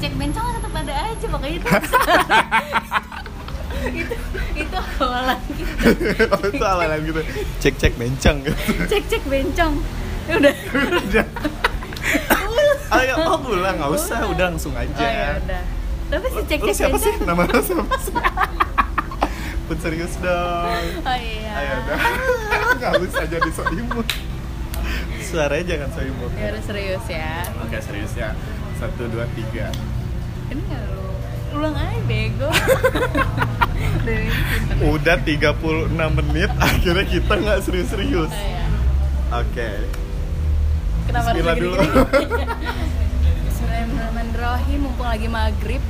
cek-cek bencong tetap ada aja makanya itu itu itu awalan gitu oh, itu awalan gitu cek cek bencang gitu cek-cek bencong. Ya udah. Udah. Ayo oh pulang. Nggak usah udah. langsung aja. Oh ya udah. Tapi si Lu cek-cek siapa sih? bencong. Nama lu siapa sih? Pun serius dong. Oh iya. Ayo dah nggak usah jadi so imut suaranya jangan so imut ya udah serius ya. Oke serius ya satu dua tiga. Ini nggak lu. Ulang aja bego. Udah 36 menit akhirnya kita nggak serius-serius. Oh, iya. oke. Kenapa harus Bismillah dulu. Bismillahirrahmanirrahim mumpung lagi maghrib.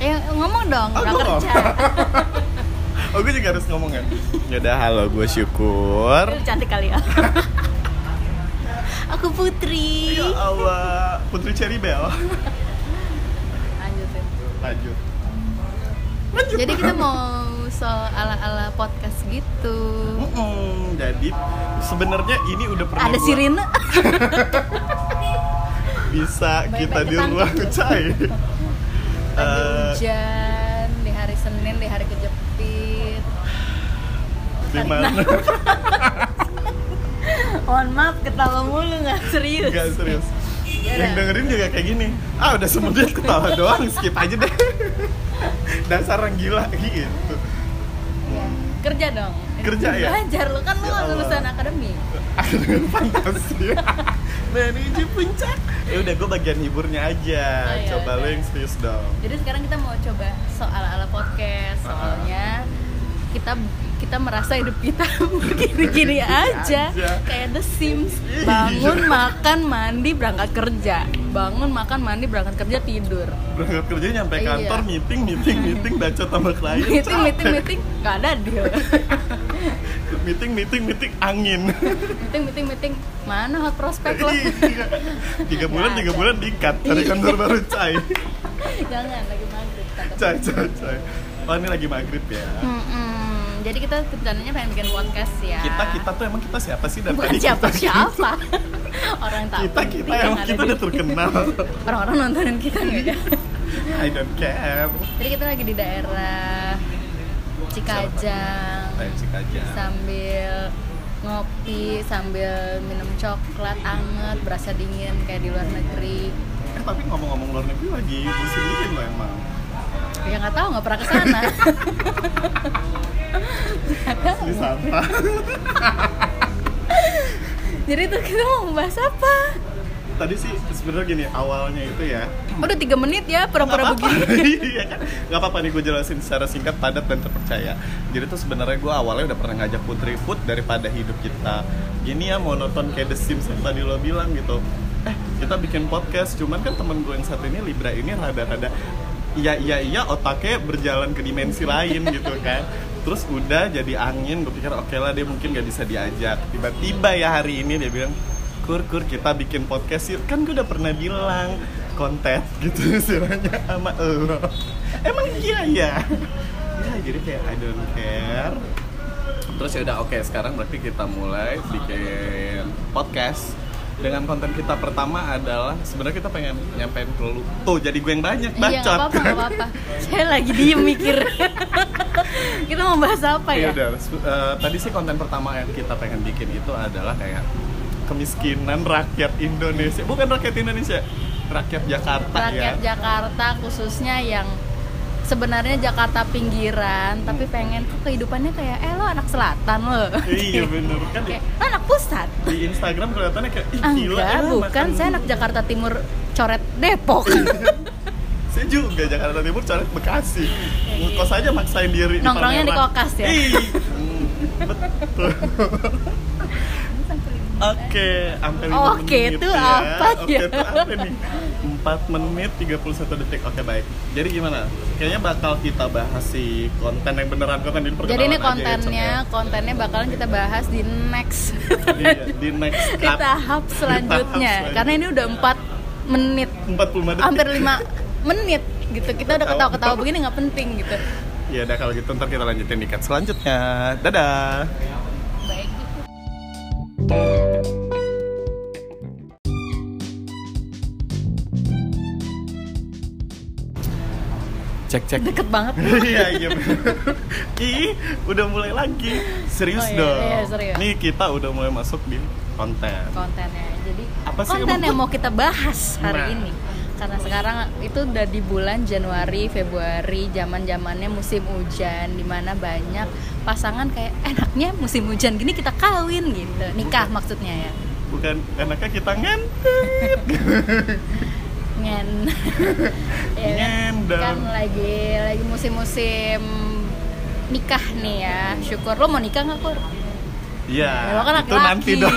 Ya ngomong dong, Oh, udah kerja. Oh gue juga harus ngomong kan yaudah halo gue syukur. Lu cantik kali ya Aku Putri. Ya Allah Putri Cherry Bell. Lanjutin lanjut. Jadi kita mau soal ala-ala podcast gitu. Mm-mm, jadi sebenarnya ini udah pernah Ada sirine. Bisa Baik-baik kita di ruang cai. Lagi Eh, hujan Di hari Senin, di hari kejepit. di mana Mohon maaf ketawa mulu nggak serius. Gak serius. Ya yang dengerin juga kayak gini. Ah udah semenit ketawa doang skip aja deh. Dasar orang gila gitu. Iya. Kerja dong. Kerja ya? Belajar lu kan lu Ya lulusan akademi. Dengan fantasi. Menuju puncak. Ya udah gue bagian hiburnya aja. Oh, iya, coba lo udah. yang serius dong. Jadi sekarang kita mau coba soal ala podcast Ah. soalnya kita kita merasa hidup kita begini-gini aja. aja. kayak The Sims. Iya. bangun makan mandi berangkat kerja. Bangun makan mandi berangkat kerja tidur. Berangkat kerja nyampe Iya. kantor meeting meeting meeting baca sama klien. Meeting capek. meeting meeting nggak ada deal meeting meeting meeting angin. Meeting meeting meeting. Mana hot prospect lo? Iya. tiga bulan tiga bulan dikat cari kantor baru cai. Jangan lagi maghrib cai cai cai. Oh ini lagi maghrib ya? Mm-mm. Jadi kita rencananya pengen bikin podcast ya. Kita kita tuh emang kita siapa sih dari bukan tadi? siapa kita siapa? Orang tak kita kita yang emang kita udah terkenal. Orang-orang nontonin kita nggak ya. I don't care. Jadi kita lagi di daerah Cikajang. Ayo aja sambil ngopi sambil minum coklat anget berasa dingin kayak di luar negeri. Eh tapi ngomong-ngomong luar negeri lagi musim dingin loh emang ya nggak tahu nggak pernah ke sana sampah jadi tuh kita mau bahas apa? Tadi sih sebenarnya gini awalnya itu ya. Udah tiga menit ya pura-pura begini. Iya kan? Nggak apa-apa nih gue jelasin secara singkat, padat dan terpercaya. Jadi tuh sebenarnya gue awalnya udah pernah ngajak Putri Put daripada hidup kita. Gini ya monoton kayak The Sims yang tadi lo bilang gitu. Eh kita bikin podcast, cuman kan temen gue yang satu ini Libra ini rada-rada iya iya iya otaknya berjalan ke dimensi lain gitu kan. Terus udah jadi angin, gue pikir oke lah dia mungkin gak bisa diajak. Tiba-tiba ya hari ini dia bilang kur kur kita bikin podcast yuk. Kan gue udah pernah bilang konten gitu istilahnya sama lo. Emang iya ya ya jadi kayak I don't care. Terus ya udah oke sekarang berarti kita mulai bikin podcast dengan konten kita pertama adalah sebenarnya kita pengen nyampein ke lu. Tuh jadi gue yang banyak iya bacot. apa-apa nggak apa-apa. Saya lagi diem mikir. Kita mau bahas apa ya? Ya udah. Eh, tadi sih konten pertama yang kita pengen bikin itu adalah kayak kemiskinan rakyat Indonesia. Bukan rakyat Indonesia rakyat Jakarta ya. Rakyat Jakarta khususnya yang sebenarnya Jakarta pinggiran tapi pengen kok kehidupannya kayak eh lo anak selatan lo. Iya bener. Kan kayak "Lo anak pusat. Di Instagram kelihatannya kayak ih gila enggak bukan. makan- saya anak Jakarta Timur coret Depok. Saya juga Jakarta Timur coret Bekasi. Iya, ngekos aja maksain diri di Nongkrongnya di Palmerah. kokas ya? Ih, hmm, betul Oke, sampai lima Oke, menit itu ya. apa Oke, ya? itu apa nih? 4 menit 31 detik. Oke, baik. Jadi gimana? Kayaknya bakal kita bahas si konten yang beneran konten di perkenalan jadi ini ya, kontennya Cok, kontennya bakalan kita bahas di next ya. Iya, di next di cut. tahap selanjutnya selanjutnya. karena ini udah 4 menit 45 detik. hampir 5 menit gitu kita udah ketawa-ketawa begini nggak penting gitu Ya udah kalau gitu ntar kita lanjutin di cut selanjutnya. Dadah cek cek. Deket banget. Iya iya ki udah mulai lagi. Serius oh, iya, dong. iya, serius. nih kita udah mulai masuk di konten. Kontennya. Jadi apa sih konten yang mau kita bahas hari nah, ini karena sekarang itu udah di bulan Januari Februari zaman zamannya musim hujan di mana banyak pasangan kayak enaknya musim hujan gini kita kawin gitu. Nikah maksudnya ya? Bukan enaknya kita ngen ngen. Ya kan? Ngendang. kan lagi lagi musim-musim nikah nih ya. Syukur. Lo mau nikah nggak kur Iya, Ya, lo kan itu nanti laki-laki dong.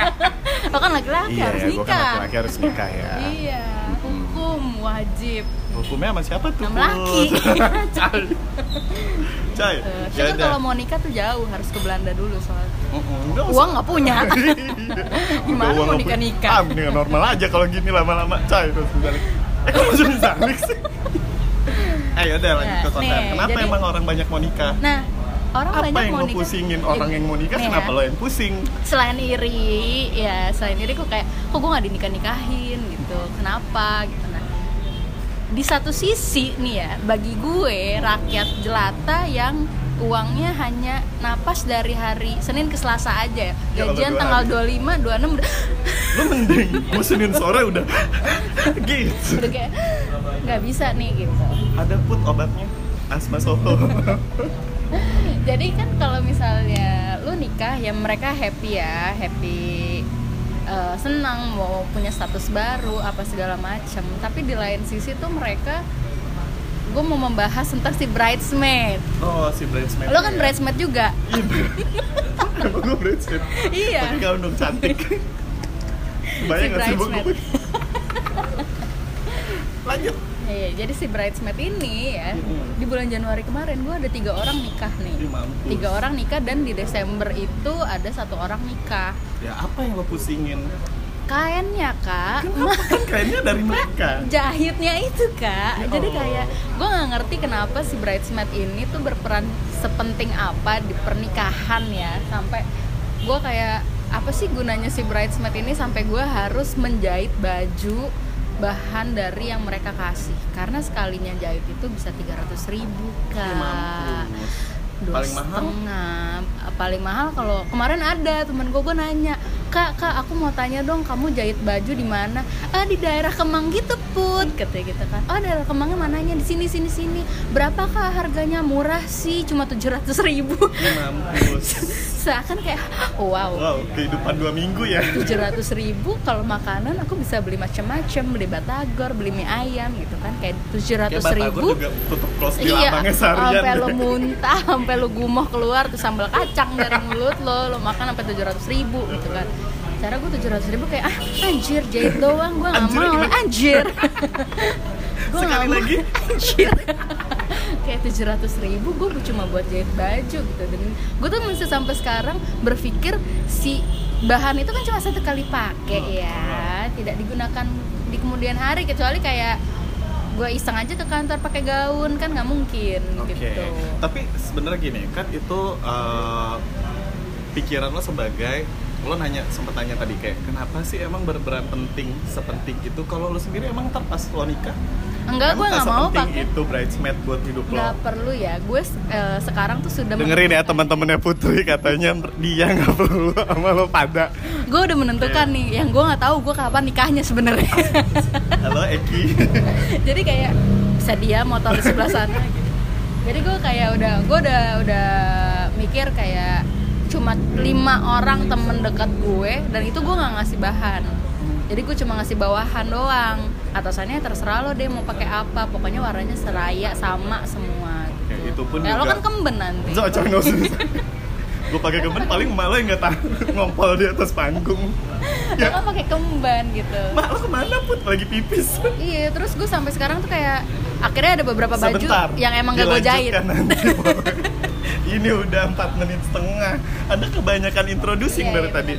lo kan laki-laki iya, harus ya, gue nikah. kan laki-laki harus nikah ya. iya hukum wajib Hukumnya sama siapa tuh? Sama laki. Cai. Cai. Uh, ya kalau mau nikah tuh jauh harus ke Belanda dulu soalnya nggak usah. uang nggak punya Gimana Udah, uang mau nggak nikah-nikah? punya. Ah, mendingan normal aja kalau gini lama-lama. Cai terus balik. Eh, kok langsung balik sih? Eh, udah lanjut Ya, ke konten. nih, Kenapa jadi- emang orang banyak mau nikah? nah orang Apa banyak yang mau nikah pusingin orang yang mau nikah? nih Kenapa ya. lo yang pusing? selain iri ya selain iri kok kayak kok gue nggak dinikah nikahin gitu kenapa gitu nah di satu sisi nih ya bagi gue rakyat jelata yang uangnya hanya napas dari hari Senin ke Selasa aja ya Ya Allah, gajian dua tanggal hari. 25 26 udah, Lo mending gue Senin sore udah gitu. udah kayak nggak bisa nih gitu Ada put obatnya asma Solo. jadi kan kalau misalnya lu nikah ya mereka happy ya happy eh, senang mau punya status baru apa segala macam tapi di lain sisi tuh mereka gue mau membahas tentang si bridesmaid Oh, si bridesmaid. lo kan ya. bridesmaid juga Iya. Gue bridesmaid. iya Pakai gaun dong cantik. Bayang Si gak sih bridesmaid. gue? Lanjut. Iya, jadi si bridesmaid ini ya Hmm. di bulan Januari kemarin gue ada tiga orang nikah nih Ih, mampus. tiga orang nikah dan di Desember itu ada satu orang nikah Ya apa yang lo pusingin? kainnya kak Kenapa kan kayaknya dari mereka? jahitnya itu kak Ya jadi kayak gue nggak ngerti kenapa si bridesmaid ini tuh berperan sepenting apa di pernikahan ya sampai gue kayak apa sih gunanya si bridesmaid ini sampai gue harus menjahit baju bahan dari yang mereka kasih. Karena sekalinya jahit itu bisa 300.000 ribu kak. Dua Paling mahal? setengah. Paling mahal kalau kemarin ada temen gue gue nanya kak kak aku mau tanya dong kamu jahit baju di mana? Ah di daerah Kemang gitu put katanya gitu kan. Oh daerah Kemangnya mananya? Di sini sini sini. Berapa kak harganya murah sih? Cuma tujuh ratus ribu. Mampus. seakan kayak wow. Wow, kehidupan dua minggu ya. tujuh ratus ribu kalau makanan aku bisa beli macam-macam. Beli batagor beli mie ayam gitu kan. Kayak tujuh ratus ribu. juga tutup close di iya sampai lo muntah sampai lo gumoh keluar tuh sambal kacang dari mulut lo lo makan sampai tujuh ratus ribu gitu kan cara gue tujuh ratus ribu kayak ah anjir jahit doang gue nggak mau gimana? anjir gue nggak mau lagi. anjir kayak tujuh ratus ribu gue cuma buat jahit baju gitu dan gue tuh masih sampai sekarang berpikir si bahan itu kan cuma satu kali pakai ya tidak digunakan di kemudian hari kecuali kayak gue iseng aja ke kantor pakai gaun kan nggak mungkin Oke. gitu Tapi sebenarnya gini, kan itu eh, pikiran lo sebagai lo nanya sempat tanya tadi kayak kenapa sih emang berperan penting sepenting itu? Kalau lo sendiri emang ntar pas lo nikah enggak gue nggak mau pakai itu bridesmaid buat hidup lo? Nggak perlu ya gue eh, sekarang tuh sudah dengerin ya teman-temannya Putri katanya dia nggak perlu sama lo pada. Gue udah menentukan nih yang gue nggak tahu gue kapan nikahnya sebenarnya. Halo Eki. Jadi kayak bisa dia motor di sebelah sana gitu. jadi gue kayak udah gue udah udah mikir kayak cuma lima orang temen dekat gue dan itu gue nggak ngasih bahan. Jadi gue cuma ngasih bawahan doang. Atasannya terserah lo deh mau pakai apa pokoknya warnanya seraya sama semua. Oke, itu pun ya lo juga kan kemben nanti Gue pakai kemen paling malah yang nggak tahu ngompol di atas panggung. Lo ya. Kan pakai kemben gitu. Mak lo ke mana put lagi pipis. Iya terus gue sampai sekarang tuh kayak akhirnya ada beberapa baju Sebentar, yang emang gak gue jahit. nanti, ini udah 4 menit setengah. Ada kebanyakan introducing Iya, dari iya, tadi.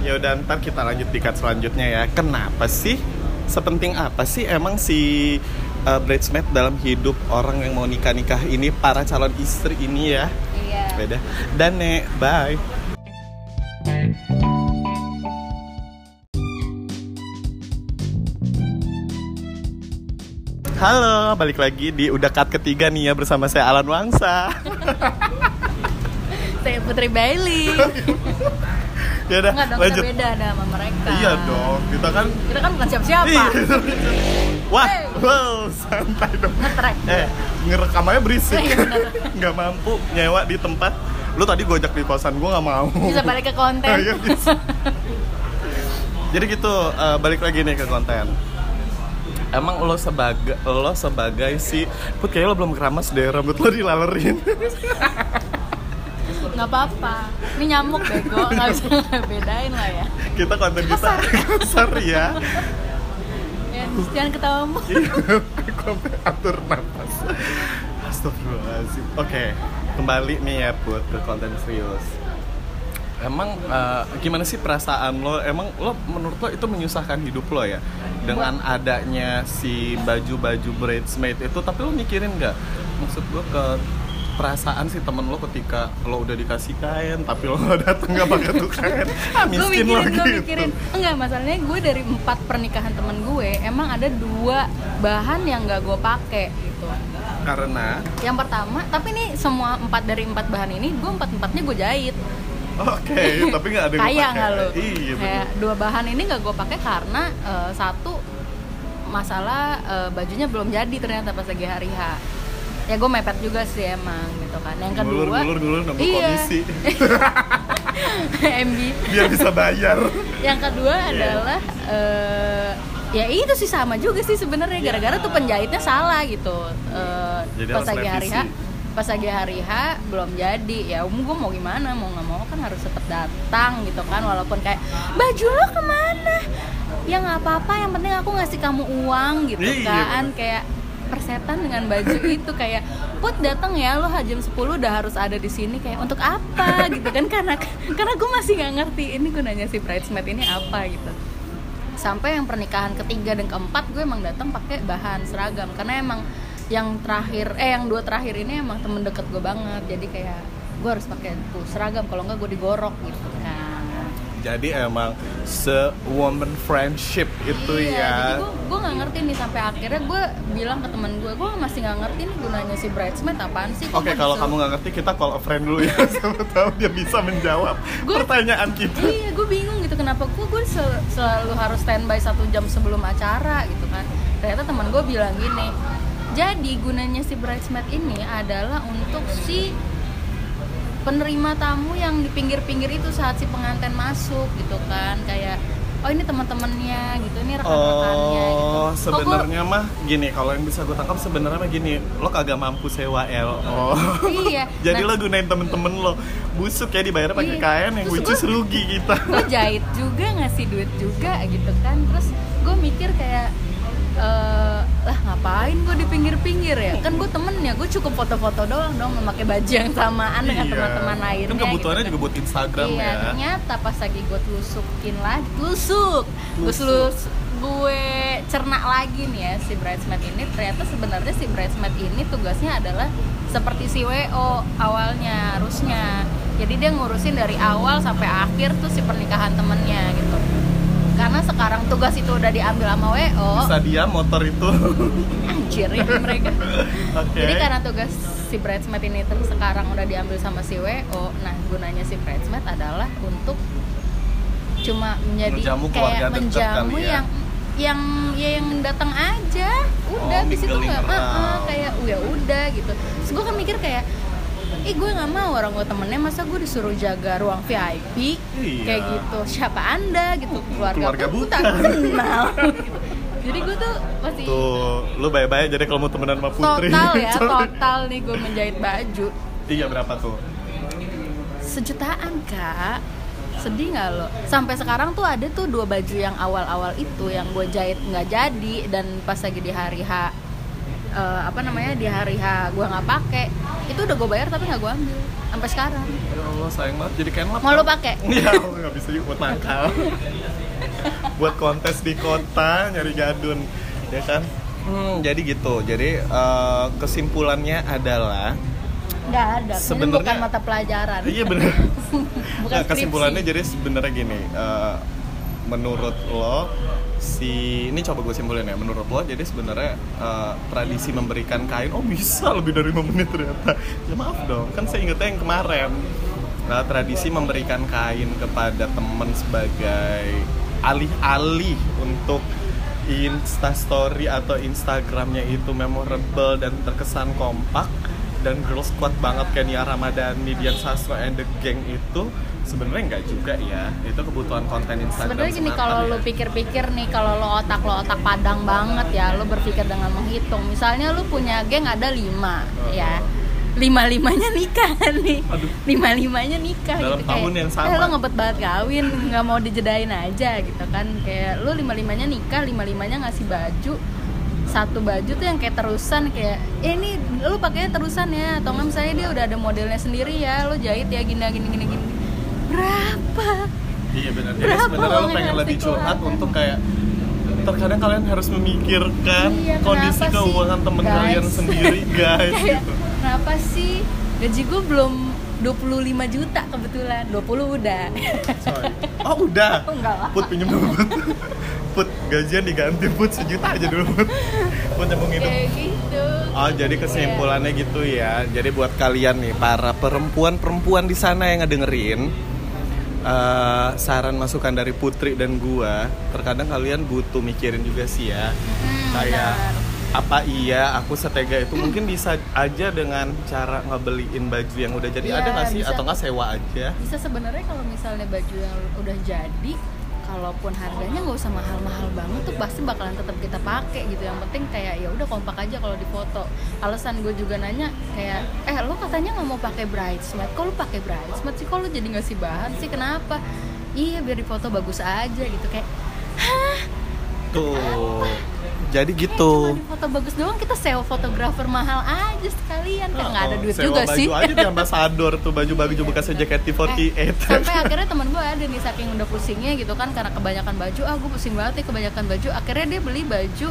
ya udah ntar kita lanjut di cut selanjutnya ya. Kenapa sih sepenting apa sih emang si uh, bridesmaid dalam hidup orang yang mau nikah nikah ini para calon istri ini ya iya beda dan nek bye Halo, balik lagi di udah cut ketiga nih ya bersama saya Alan Wangsa. Saya Putri Bailey. ya udah, Enggak dong, lanjut. kita beda ada sama mereka. Iya dong, kita kan Kita kan bukan siapa-siapa. Iya. Wah, Hey. Wow, santai dong. Ngetrek. Eh, ngerekam aja berisik. Iya. Nggak mampu nyewa di tempat. Lu tadi gojek di kosan gue nggak mau. Bisa balik ke konten. Iya, bisa. Jadi gitu, eh, balik lagi nih ke konten. Emang lo sebagai lo sebagai si Put kayaknya lo belum keramas deh rambut lo dilalerin. nggak apa-apa. Ini nyamuk bego, nggak bisa bedain lah ya. kita konten kita kasar ya. Jangan ketawa. Iya, sampai atur nafas. Astagfirullahaladzim. Oke, kembali nih ya Put ke konten serius. Emang eh, gimana sih perasaan lo? Emang lo menurut lo itu menyusahkan hidup lo ya? Dengan adanya si baju-baju bridesmaid itu, tapi lo mikirin nggak? Maksud gue ke perasaan si temen lo ketika lo udah dikasih kain tapi lo nggak datang nggak pakai tuh kain. Ah gue miskin mikirin, lo gue gitu. mikirin. Enggak masalahnya gue dari empat pernikahan temen gue emang ada dua bahan yang nggak gue pakai gitu. Karena? Yang pertama tapi ini semua empat dari empat bahan ini gue empat empatnya gue jahit. Oke tapi nggak ada yang pakai. nggak lo? Iya kayak dua bahan ini nggak gue pakai karena eh, satu masalah eh, bajunya belum jadi ternyata pas lagi hari H ya gue mepet juga sih emang gitu kan. Yang kedua Ngulur, ngulur, ngulur, nambah iya. komisi. MB biar bisa bayar. Yang kedua Iya. adalah eh, ya itu sih sama juga sih sebenarnya. Gara-gara tuh penjahitnya salah gitu. Eh, Jadi pas lagi hari H pas lagi hari H belum jadi. Ya um gue mau gimana? Mau nggak mau kan harus tetap datang gitu kan. Walaupun kayak baju lo ke mana? Ya nggak apa-apa. Yang penting aku ngasih kamu uang gitu Iya, kan. kayak persetan dengan baju itu kayak put datang ya lo jam 10 udah harus ada di sini. Kayak untuk apa? gitu kan karena karena gue masih nggak ngerti ini gunanya si bridesmaid ini apa? gitu. Sampai yang pernikahan ketiga dan keempat gue emang datang pakai bahan seragam karena emang yang terakhir eh yang dua terakhir ini emang temen deket gue banget jadi kayak gue harus pakai tuh seragam kalau nggak gue digorok gitu kan jadi emang se woman friendship itu iya, ya jadi gue gue nggak ngerti nih sampai akhirnya gue bilang ke temen gue gue masih nggak ngerti nih gunanya si bridesmaid apaan sih Oke, gue kalau kamu nggak ngerti, kita call a friend dulu ya. Siapa tahu dia bisa menjawab Gua- pertanyaan kita. Iya, gue bingung gitu kenapa gue gue sel- selalu harus standby satu jam sebelum acara gitu kan. Ternyata teman gue bilang gini, jadi gunanya si bridesmaid ini adalah untuk si penerima tamu yang di pinggir-pinggir itu saat si pengantin masuk gitu kan, kayak oh ini teman-temannya gitu, ini rekan-rekannya gitu. Oh, gua- sebenarnya mah gini, kalau yang bisa gue tangkap sebenarnya mah gini, lo kagak mampu sewa L. Oh. Iya. Jadi Nah- lo gunain temen-temen lo busuk ya dibayar pakai Iya. kain yang which is gua- rugi kita. gue jahit juga ngasih duit juga gitu kan terus gue mikir kayak eh lah ngapain gue di pinggir-pinggir ya kan gue temennya gue cukup foto-foto doang dong memakai baju yang samaan dengan Iya. teman-teman lainnya Kan kebutuhannya gitu juga buat Instagram iya, ya. ternyata pas lagi gue telusukin lagi telusuk gue Tusuk. telus gue cerna lagi nih ya si bridesmaid ini ternyata sebenarnya si bridesmaid ini tugasnya adalah seperti si WO awalnya harusnya jadi dia ngurusin dari awal sampai akhir tuh si pernikahan temennya gitu karena sekarang tugas itu udah diambil sama WO Bisa dia motor itu. anjir ya mereka Oke. jadi karena tugas si bridesmaid ini ter- sekarang udah diambil sama si WO, nah gunanya si bridesmaid adalah untuk cuma menjadi Menjamu kayak menjamu ya. yang yang ya yang datang aja udah Oh, di situ nggak around. "Uh-uh," kayak ya udah gitu terus gue kan mikir kayak ih gue nggak mau orang gue temennya masa gue disuruh jaga ruang VIP Iya. kayak gitu. Siapa anda? Gitu. Keluarga, keluarga bukan. tak kenal. Jadi gue tuh masih Tuh, lu bye-bye jadi kalau mau temenan sama Putri. total ya total nih gue menjahit baju. Iya berapa tuh? sejutaan kak. Sedih nggak lo? Sampai sekarang tuh ada tuh dua baju yang awal-awal itu yang gue jahit nggak jadi dan pas lagi di hari H eh, apa namanya di hari H gue nggak pakai itu udah gue bayar tapi nggak gue ambil sampai sekarang Ya Allah sayang banget jadi lap. mau lo pakai Ya nggak bisa juga buat nakal. buat kontes di kota nyari gadun, ya kan? Hmm, jadi gitu. Jadi eh, kesimpulannya adalah nggak ada ini Sebenarnya- bukan mata pelajaran iya bener. bukan Nah, kesimpulannya jadi sebenarnya gini. eh, menurut lo si ini coba gue simpulin ya menurut lo jadi sebenarnya eh, tradisi memberikan kain oh bisa lebih dari 5 menit ternyata. Ya maaf dong kan saya ingetnya yang kemarin. Nah, tradisi memberikan kain kepada teman sebagai alih-alih untuk instastory atau instagramnya itu memorable dan terkesan kompak dan girl squad banget kayak Nia Ramadhani, Dian Sastro and the gang itu sebenarnya nggak juga ya itu kebutuhan konten Instagram sebenarnya gini kalau ya. lu pikir-pikir nih kalau lo otak lo otak padang banget ya lo berpikir dengan menghitung misalnya lu punya geng ada lima Oh. ya lima limanya nikah nih Aduh. lima limanya nikah Dalam gitu tahun yang sama. eh, lo ngebet banget kawin nggak mau dijedain aja gitu kan kayak lu lima limanya nikah lima limanya ngasih baju satu baju tuh yang kayak terusan kayak eh, ini lu pakainya terusan ya atau nggak misalnya dia udah ada modelnya sendiri ya lu jahit ya gini gini gini gini berapa Iya benar. Jadi sebenarnya lo pengen lebih curhat untuk kayak terkadang kalian harus memikirkan Iya, kondisi sih, keuangan temen guys? kalian sendiri guys kayak gitu. kenapa sih gaji gue belum 25 juta kebetulan 20 udah Sorry. Oh udah. Oh, enggak lah. Put pinjem dulu Put. Put gajian diganti Put sejuta aja dulu Put. Put nyambung itu. kayak gitu Oh jadi kesimpulannya gitu ya. Jadi buat kalian nih para perempuan-perempuan di sana yang ngedengerin eh, saran masukan dari Putri dan gua, terkadang kalian butuh mikirin juga sih ya. Hmm, Kayak benar. apa iya aku setega itu mungkin bisa aja dengan cara ngebeliin baju yang udah jadi Iya, ada nggak sih bisa. atau nggak sewa aja? bisa sebenarnya kalau misalnya baju yang udah jadi kalaupun harganya nggak usah mahal-mahal banget tuh pasti bakalan tetap kita pakai gitu. Yang penting kayak ya udah kompak aja kalau di foto. Alasan gue juga nanya kayak eh lo katanya nggak mau pakai bridesmaid. Kok lo pakai bridesmaid sih? Kok lo jadi ngasih bahan sih? Kenapa? Iya biar di foto bagus aja gitu. Kayak Tuh. Jadi eh, gitu. cuma di foto bagus doang kita sewa fotografer mahal aja sekalian. Kan nggak ada Oh, duit sewa juga baju sih. aja di ambasador tuh baju-baju bekasnya JKT48. Eh, sampai akhirnya teman gue ada nih saking udah pusingnya gitu kan karena kebanyakan baju ah gue pusing banget nih kebanyakan baju. Akhirnya dia beli baju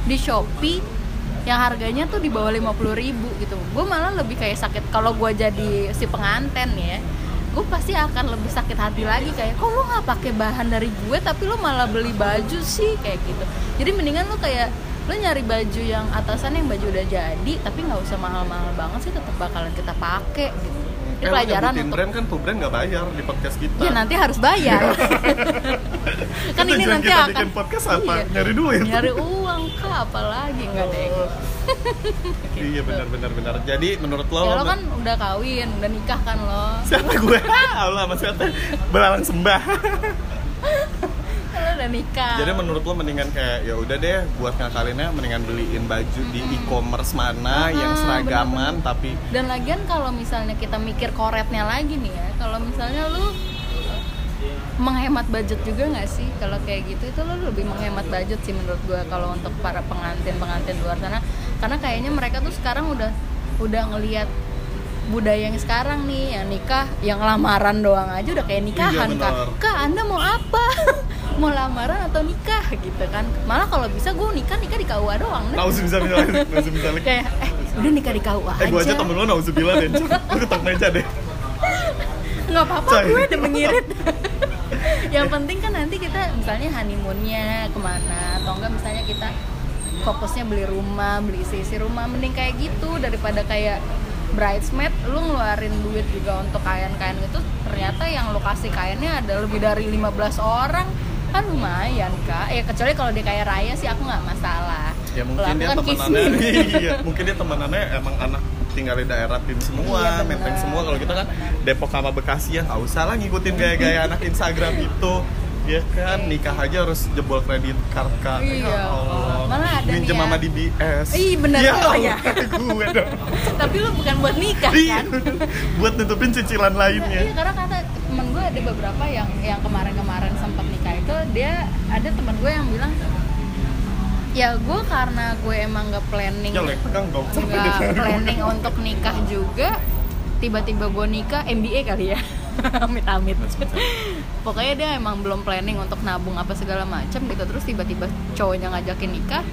di shopee yang harganya tuh di bawah 50.000 ribu gitu. Gue malah lebih kayak sakit kalau gue jadi si penganten ya gue pasti akan lebih sakit hati lagi kayak kok lo nggak pakai bahan dari gue tapi lo malah beli baju sih kayak gitu jadi mendingan lo kayak lo nyari baju yang atasan yang baju udah jadi tapi nggak usah mahal-mahal banget sih tetap bakalan kita pakai gitu ini Eh, pelajaran untuk brand kan tuh brand nggak bayar di podcast kita. Ya nanti harus bayar. kan ini nanti kita akan bikin podcast apa? Iya. Nyari duit. Nyari uang kah apalagi enggak deh. Iya benar benar benar. Jadi menurut lo, Ya lo kan udah kawin, udah nikah kan lo. siapa gue? Allah mas siapa? Belalang sembah. Lo udah nikah. Jadi menurut lo mendingan kayak ya udah deh buat ngakalinnya mendingan beliin baju di e-commerce mana Ah, yang seragaman bener-bener. tapi Dan lagian kalau misalnya kita mikir koretnya lagi nih ya, kalau misalnya lu menghemat budget juga nggak sih kalau kayak gitu itu lo lebih menghemat budget sih menurut gue kalau untuk para pengantin pengantin luar sana karena kayaknya mereka tuh sekarang udah udah ngelihat budaya yang sekarang nih yang nikah yang lamaran doang aja udah kayak nikahan Iya, kak kak anda mau apa? Mau lamaran atau nikah? Gitu kan. Malah kalau bisa gue nikah nikah di KUA doang deh. Bisa bisa kayak eh udah nikah di KUA Eh gue aja aja. temen lo nauzu bilang deh, lu ketok meja deh. nggak apa-apa gue udah mengirit yang penting kan nanti kita misalnya honeymoonnya ke mana atau enggak misalnya kita fokusnya beli rumah beli isi rumah mending kayak gitu daripada kayak bridesmaid lu ngeluarin duit juga untuk kain-kain itu ternyata yang lokasi kainnya ada lebih dari 15 orang kan lumayan kak ya kecuali kalau dia kayak raya sih aku nggak masalah Ya mungkin dia kan temenannya, iya, mungkin dia temenannya emang anak tinggal di daerah tim semua, Iya, bener. menteng semua. Kalau kita kan Depok sama Bekasi ya nggak usah lah ngikutin gaya-gaya anak Instagram itu. Ya kan nikah aja harus jebol kredit card kak. Iya. Ya Allah. Malah ada Minjem nih ya. sama DBS. Ih, bener ya, oh, ya. gue dong. tapi lu bukan buat nikah Iya, kan buat nutupin cicilan Iya, lainnya. karena kata temen gue ada beberapa yang yang kemarin-kemarin sempat nikah itu dia ada temen gue yang bilang ya gue karena gue emang gak planning Ya, nggak dia planning untuk nikah juga tiba-tiba gue nikah MBA kali ya amit-amit pokoknya dia emang belum planning untuk nabung apa segala macam gitu. Terus tiba-tiba cowoknya ngajakin nikah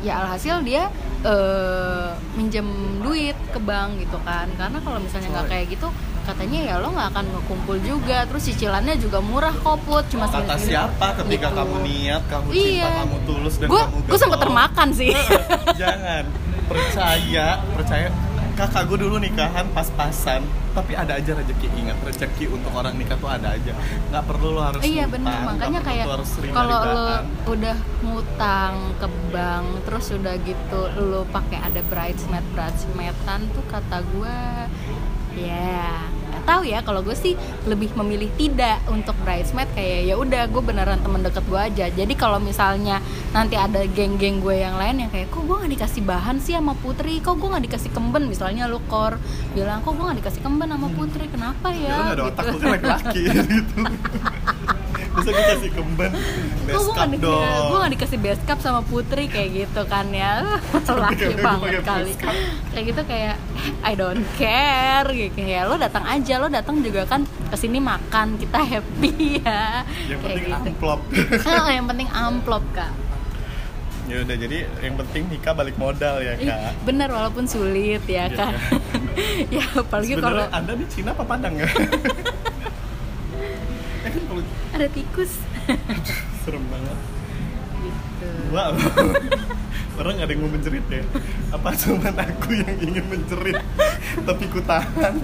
ya alhasil dia eh minjem duit ke bank gitu kan. Karena kalau misalnya nggak kayak gitu katanya ya lo nggak akan ngekumpul juga. Terus cicilannya juga murah kok put. Cuma kata segini-segini." siapa ketika Gitu. kamu niat kamu Iya. cinta kamu tulus dan gue kamu gue sempet getol. termakan sih. Jangan. Percaya percaya. Kakak gue dulu nikahan pas-pasan tapi ada aja rezeki ingat rezeki untuk orang nikah tuh ada aja. Nggak perlu lo harus iya nggak makanya kayak kalau lo udah ngutang ke bank terus udah gitu lo pakai ada bridesmaid bridesmaidan tuh kata gue ya. nggak tahu ya kalau gue sih lebih memilih tidak untuk bridesmaid kayak ya udah gue beneran temen deket gue aja. Jadi kalau misalnya nanti ada geng-geng gue yang lain yang kayak kok gue nggak dikasih bahan sih sama putri? Kok gue nggak dikasih kemben? Misalnya lo kor bilang kok gue nggak dikasih kemben sama putri? Kenapa ya, ya? lo nggak ada Gitu. otak lo kan laki-laki gitu bisa gue kasih kemben? Best gue cup gak, dong gue gak dikasih best cup sama Putri kayak gitu kan ya? Laki banget kali. Kayak gitu kayak I don't care gitu. Kayak lo datang aja, lo datang juga kan ke sini makan, kita happy ya. Yang Kayak penting gitu. amplop. Ah, Yang penting amplop kak. Ya udah jadi yang penting nikah balik modal ya kak. Bener walaupun sulit ya Iya, kan Ya apalagi kalau anda nih Cina apa Padang ya? eh kalau ada tikus serem banget gitu Wow. Orang ada yang mau menjerit ya? Apa cuma aku yang ingin menjerit tapi ku tahan?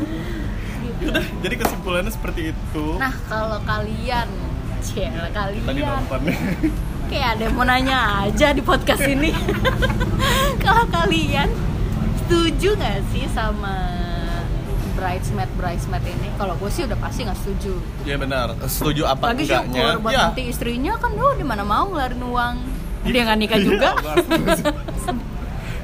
Udah, jadi kesimpulannya seperti itu. Nah kalau kalian Tadi kalian nonton nih. kayak ada yang mau nanya aja di podcast ini kalau kalian setuju nggak sih sama bridesmaid bridesmaid ini kalau gue sih udah pasti nggak setuju. Iya benar. Setuju apa lagi enggaknya? syukur buat ya. nanti istrinya kan oh di mana mau ngelarin uang. Dia nggak nikah juga.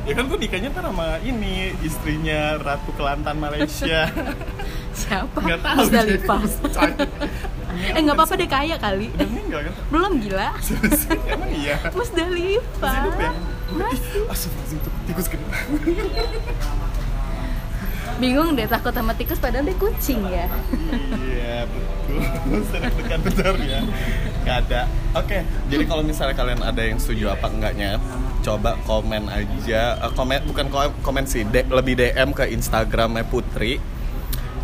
ya kan gue nikahnya ntar sama ini istrinya Ratu Kelantan Malaysia. Siapa? Nggak tahu Musdalifah eh nggak apa-apa deh kaya kali. Udah meninggal kan? Belum gila. Emang iya. Musdalifah Masih hidup ya? Masih. Astagfirullahaladzim tuh tikus bingung deh takut sama tikus padahal dia kucing ya. Iya betul. Sering bentar ya. Gak ada. Oke Jadi kalau misalnya kalian ada yang setuju apa enggaknya Coba komen aja. Eh, Komen Bukan ko- komen sih de- Lebih DM ke Instagramnya Putri.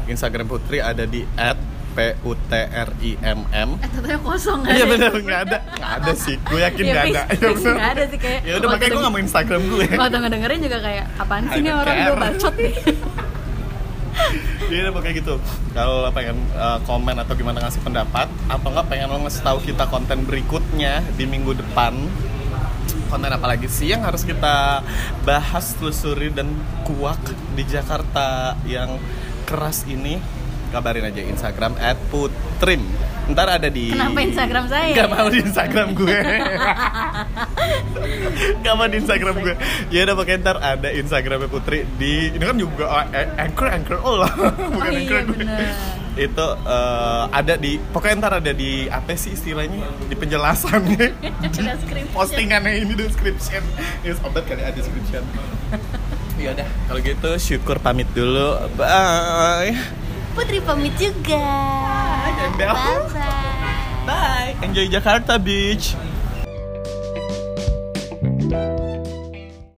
Instagram Putri ada di at P-U-T-R-I-M-M eh tetenya kosong nggak Iya ada? bener nggak ada. Nggak ada sih Gue yakin Iya, nggak ada. fix nggak ada sih, kayak Ya udah makanya gue nggak mau Instagram gue. waktu ngedengerin juga kayak apaan sih I nih orang? Gue bacot deh Iya udah kayak gitu. Kalau lo pengen uh, komen atau gimana ngasih pendapat atau nggak pengen lo ngasih tahu kita konten berikutnya di minggu depan konten apa lagi sih yang harus kita bahas, telusuri dan kuak di Jakarta yang keras ini kabarin aja Instagram @putrim. Ntar ada di kenapa Instagram saya? Gak mau di Instagram gue. Gak mau di Instagram gue. Ya udah pokoknya ntar ada Instagramnya Putri di Ini kan juga uh, Anchor Anchor. Oh lah. Bukan Oh, iya, Anchor gue. bener. Itu uh, ada di Pokoknya ntar ada di Apa sih istilahnya? Di penjelasannya Description. Postingannya ini description. Ini sobat kali ada description. Ya udah kalau gitu syukur pamit dulu. Bye Putri pamit juga. Bye, bye Bye. Enjoy Jakarta Beach